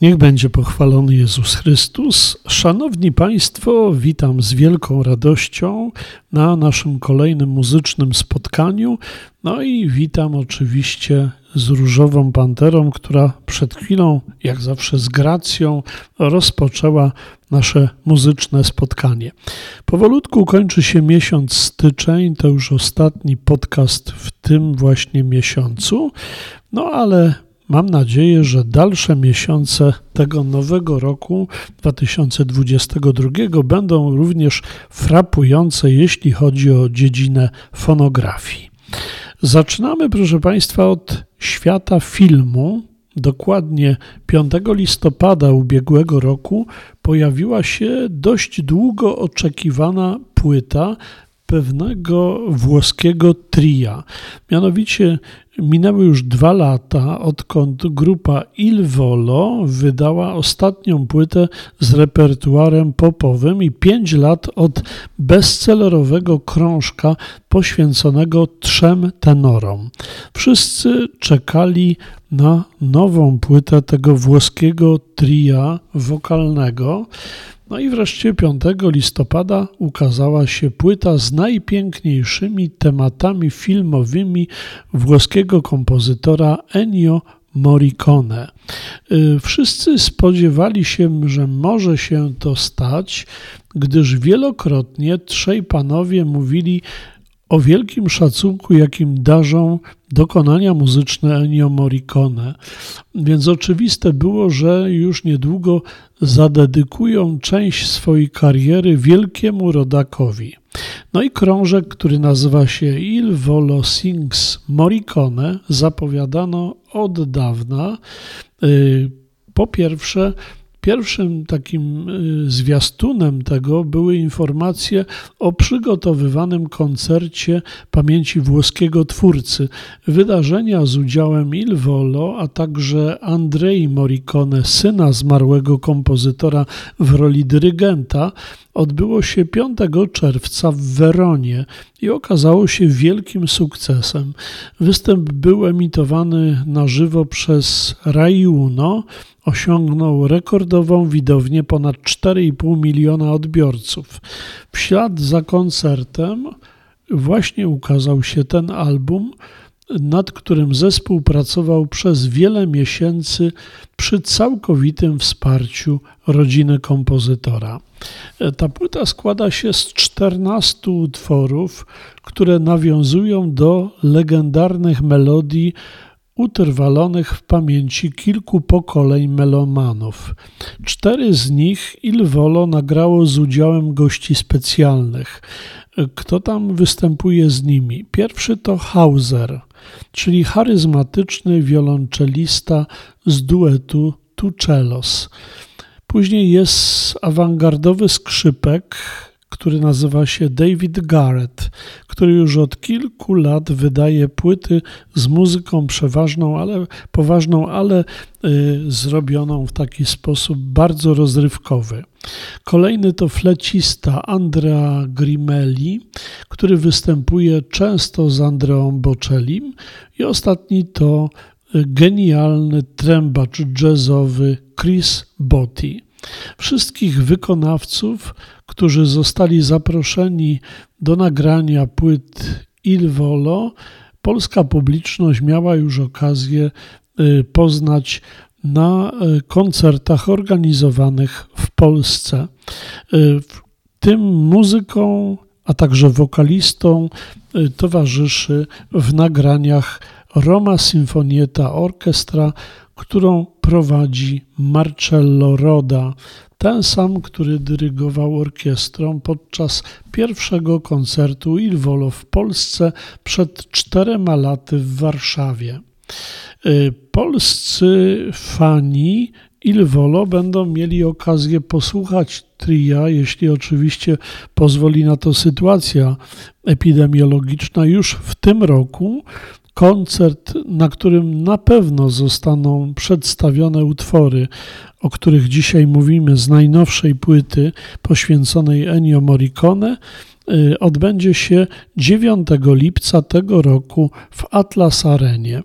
Niech będzie pochwalony Jezus Chrystus. Szanowni Państwo, witam z wielką radością na naszym kolejnym muzycznym spotkaniu. No i witam oczywiście z Różową Panterą, która przed chwilą, jak zawsze z gracją, rozpoczęła nasze muzyczne spotkanie. Powolutku kończy się miesiąc styczeń, to już ostatni podcast w tym właśnie miesiącu. No ale Mam nadzieję, że dalsze miesiące tego nowego roku 2022 będą również frapujące, jeśli chodzi o dziedzinę fonografii. Zaczynamy, proszę Państwa, od świata filmu. Dokładnie 5 listopada ubiegłego roku pojawiła się dość długo oczekiwana płyta pewnego włoskiego tria. Mianowicie minęły już dwa lata, odkąd grupa Il Volo wydała ostatnią płytę z repertuarem popowym i pięć lat od bestsellerowego krążka poświęconego trzem tenorom. Wszyscy czekali na nową płytę tego włoskiego tria wokalnego. No i wreszcie 5 listopada ukazała się płyta z najpiękniejszymi tematami filmowymi włoskiego kompozytora Ennio Morricone. Y, wszyscy spodziewali się, że może się to stać, gdyż wielokrotnie trzej panowie mówili o wielkim szacunku, jakim darzą dokonania muzyczne Ennio Morricone. Więc oczywiste było, że już niedługo zadedykują część swojej kariery wielkiemu rodakowi. No i krążek, który nazywa się Il Volo Sings Morricone, zapowiadano od dawna. Y, po pierwsze, Pierwszym takim y, zwiastunem tego były informacje o przygotowywanym koncercie pamięci włoskiego twórcy. Wydarzenia z udziałem Il Volo, a także Andrei Morricone, syna zmarłego kompozytora w roli dyrygenta, odbyło się 5 czerwca w Weronie i okazało się wielkim sukcesem. Występ był emitowany na żywo przez Rai Uno, osiągnął rekordową widownię ponad 4,5 miliona odbiorców. W ślad za koncertem właśnie ukazał się ten album, nad którym zespół pracował przez wiele miesięcy przy całkowitym wsparciu rodziny kompozytora. Ta płyta składa się z 14 utworów, które nawiązują do legendarnych melodii utrwalonych w pamięci kilku pokoleń melomanów. Cztery z nich Il Volo nagrało z udziałem gości specjalnych. Kto tam występuje z nimi? Pierwszy to Hauser, czyli charyzmatyczny wiolonczelista z duetu Tuczelos. Później jest awangardowy skrzypek który nazywa się David Garrett, który już od kilku lat wydaje płyty z muzyką przeważną, ale poważną, ale y, zrobioną w taki sposób bardzo rozrywkowy. Kolejny to flecista Andrea Grimelli, który występuje często z Andreą Bocellim i ostatni to y, genialny trębacz jazzowy Chris Botti. Wszystkich wykonawców, którzy zostali zaproszeni do nagrania płyt Il Volo, polska publiczność miała już okazję y, poznać na y, koncertach organizowanych w Polsce. Y, tym muzyką, a także wokalistą towarzyszy w nagraniach Roma Sinfonietta Orchestra, którą prowadzi Marcello Roda, ten sam, który dyrygował orkiestrą podczas pierwszego koncertu Il Volo w Polsce przed czterema laty w Warszawie. Y, polscy fani Il Volo będą mieli okazję posłuchać tria, jeśli oczywiście pozwoli na to sytuacja epidemiologiczna, już w tym roku. Koncert, na którym na pewno zostaną przedstawione utwory, o których dzisiaj mówimy, z najnowszej płyty poświęconej Ennio Morricone, y, odbędzie się 9 lipca tego roku w Atlas Arenie.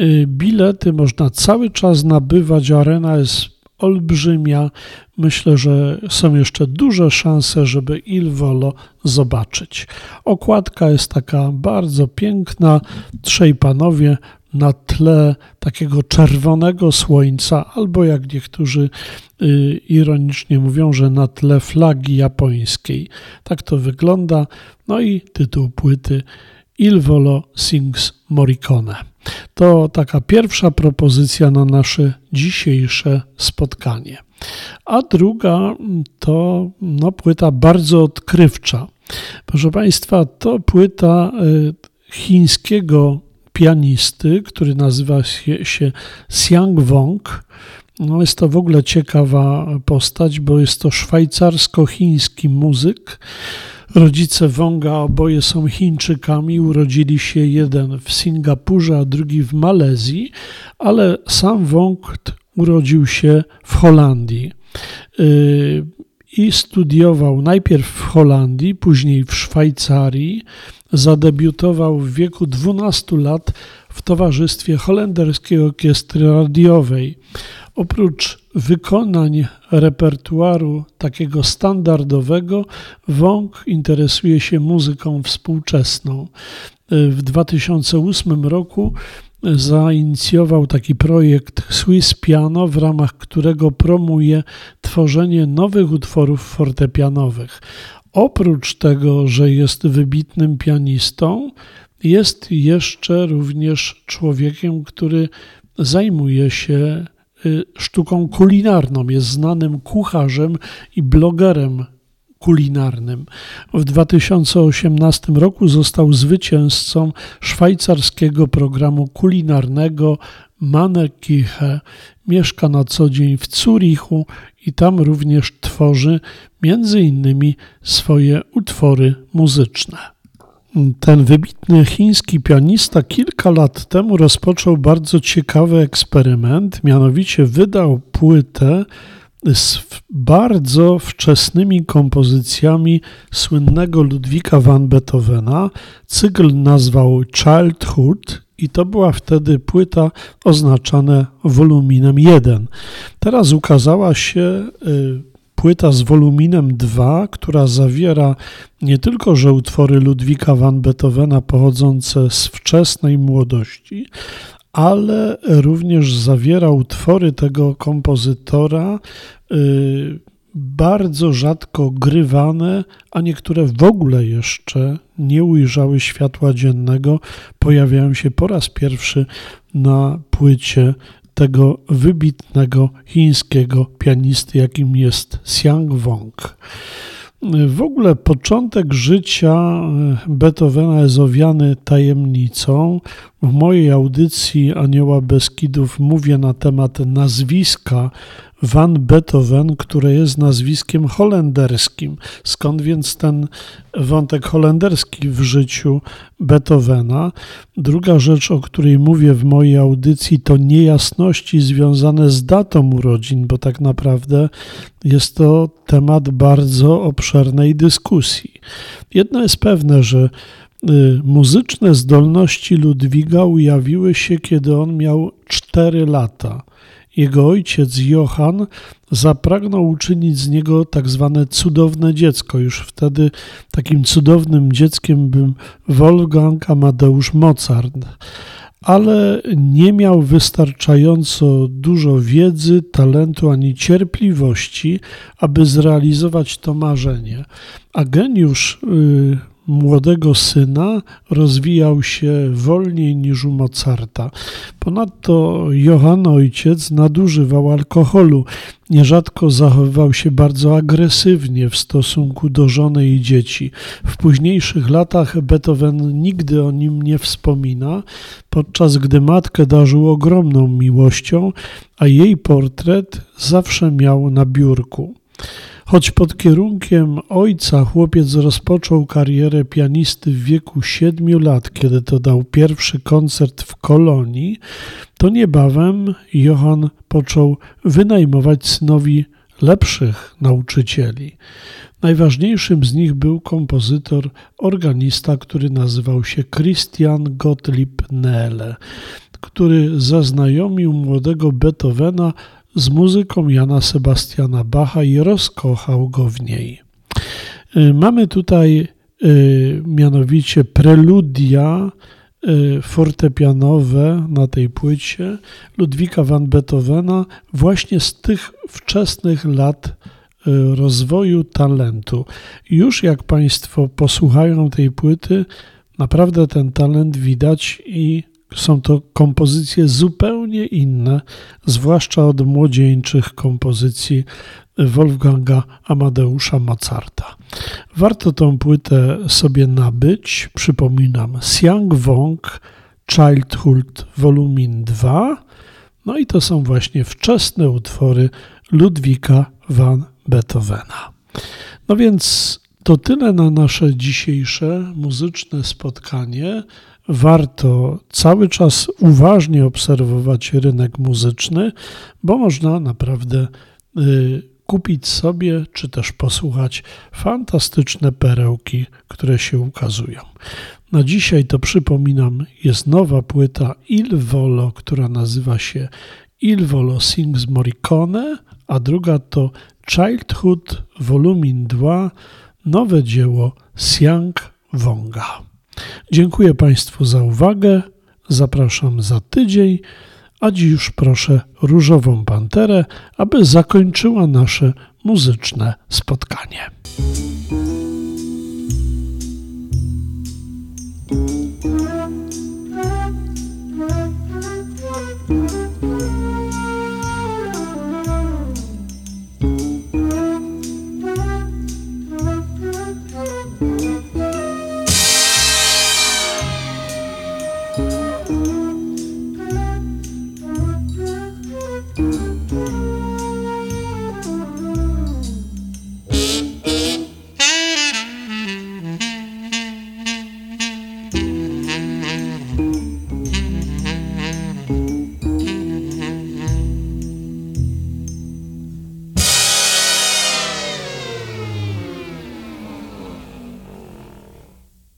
Y, bilety można cały czas nabywać. Arena jest olbrzymia. Myślę, że są jeszcze duże szanse, żeby Il Volo zobaczyć. Okładka jest taka bardzo piękna. Trzej panowie na tle takiego czerwonego słońca, albo jak niektórzy y, ironicznie mówią, że na tle flagi japońskiej. Tak to wygląda. No i tytuł płyty Il Volo Sings Morricone. To taka pierwsza propozycja na nasze dzisiejsze spotkanie. A druga to no, płyta bardzo odkrywcza. Proszę Państwa, to płyta y, chińskiego pianisty, który nazywa się, się Xiang Wong. No jest to w ogóle ciekawa postać, bo jest to szwajcarsko-chiński muzyk. Rodzice Wonga oboje są Chińczykami. Urodzili się jeden w Singapurze, a drugi w Malezji, ale sam Wong urodził się w Holandii. Y, I studiował najpierw w Holandii, później w Szwajcarii. Zadebiutował w wieku 12 lat w towarzystwie Holenderskiej Orkiestry Radiowej. Oprócz wykonań repertuaru takiego standardowego, Wong interesuje się muzyką współczesną. W 2008 roku zainicjował taki projekt Swiss Piano, w ramach którego promuje tworzenie nowych utworów fortepianowych. Oprócz tego, że jest wybitnym pianistą, jest jeszcze również człowiekiem, który zajmuje się sztuką kulinarną, jest znanym kucharzem i blogerem kulinarnym. W 2018 roku został zwycięzcą szwajcarskiego programu kulinarnego Manekiche. Mieszka na co dzień w Zurichu i tam również tworzy między innymi swoje utwory muzyczne. Ten wybitny chiński pianista kilka lat temu rozpoczął bardzo ciekawy eksperyment, mianowicie wydał płytę z bardzo wczesnymi kompozycjami słynnego Ludwika van Beethovena. Cykl nazwał Childhood i to była wtedy płyta oznaczana woluminem 1. Teraz ukazała się y, płyta z woluminem 2, która zawiera nie tylko, że utwory Ludwika van Beethovena pochodzące z wczesnej młodości, ale również zawiera utwory tego kompozytora y, bardzo rzadko grywane, a niektóre w ogóle jeszcze nie ujrzały światła dziennego, pojawiają się po raz pierwszy na płycie tego wybitnego chińskiego pianisty, jakim jest Xiang Wong. W ogóle początek życia Beethovena jest owiany tajemnicą. W mojej audycji Anioła Beskidów mówię na temat nazwiska Van Beethoven, które jest nazwiskiem holenderskim. Skąd więc ten wątek holenderski w życiu Beethovena? Druga rzecz, o której mówię w mojej audycji, to niejasności związane z datą urodzin, bo tak naprawdę jest to temat bardzo obszernej dyskusji. Jedno jest pewne, że muzyczne zdolności Ludwiga ujawiły się, kiedy on miał 4 lata. Jego ojciec Johann zapragnął uczynić z niego tak zwane cudowne dziecko. Już wtedy takim cudownym dzieckiem był Wolfgang Amadeusz Mozart, ale nie miał wystarczająco dużo wiedzy, talentu ani cierpliwości, aby zrealizować to marzenie. A geniusz y, młodego syna rozwijał się wolniej niż u Mozarta. Ponadto Johann ojciec nadużywał alkoholu. Nierzadko zachowywał się bardzo agresywnie w stosunku do żony i dzieci. W późniejszych latach Beethoven nigdy o nim nie wspomina, podczas gdy matkę darzył ogromną miłością, a jej portret zawsze miał na biurku. Choć pod kierunkiem ojca chłopiec rozpoczął karierę pianisty w wieku siedmiu lat, kiedy to dał pierwszy koncert w Kolonii, to niebawem Johann począł wynajmować synowi lepszych nauczycieli. Najważniejszym z nich był kompozytor, organista, który nazywał się Christian Gottlieb Nele, który zaznajomił młodego Beethovena z muzyką Jana Sebastiana Bacha i rozkochał go w niej. Y, mamy tutaj y, mianowicie preludia y, fortepianowe na tej płycie Ludwika van Beethovena właśnie z tych wczesnych lat rozwoju talentu. Już jak Państwo posłuchają tej płyty, naprawdę ten talent widać i są to kompozycje zupełnie inne, zwłaszcza od młodzieńczych kompozycji Wolfganga Amadeusza Mozarta. Warto tą płytę sobie nabyć. Przypominam, Siang Wong Childhood Volumin 2. No i to są właśnie wczesne utwory Ludwika van Beethovena. No więc to tyle na nasze dzisiejsze muzyczne spotkanie warto cały czas uważnie obserwować rynek muzyczny, bo można naprawdę y, kupić sobie czy też posłuchać fantastyczne perełki, które się ukazują. Na dzisiaj to przypominam, jest nowa płyta Il Volo, która nazywa się Il Volo Sings Morricone, a druga to Childhood Volumin 2, nowe dzieło Siang Wonga. Dziękuję Państwu za uwagę. Zapraszam za tydzień, a dziś już proszę Różową Panterę, aby zakończyła nasze muzyczne spotkanie.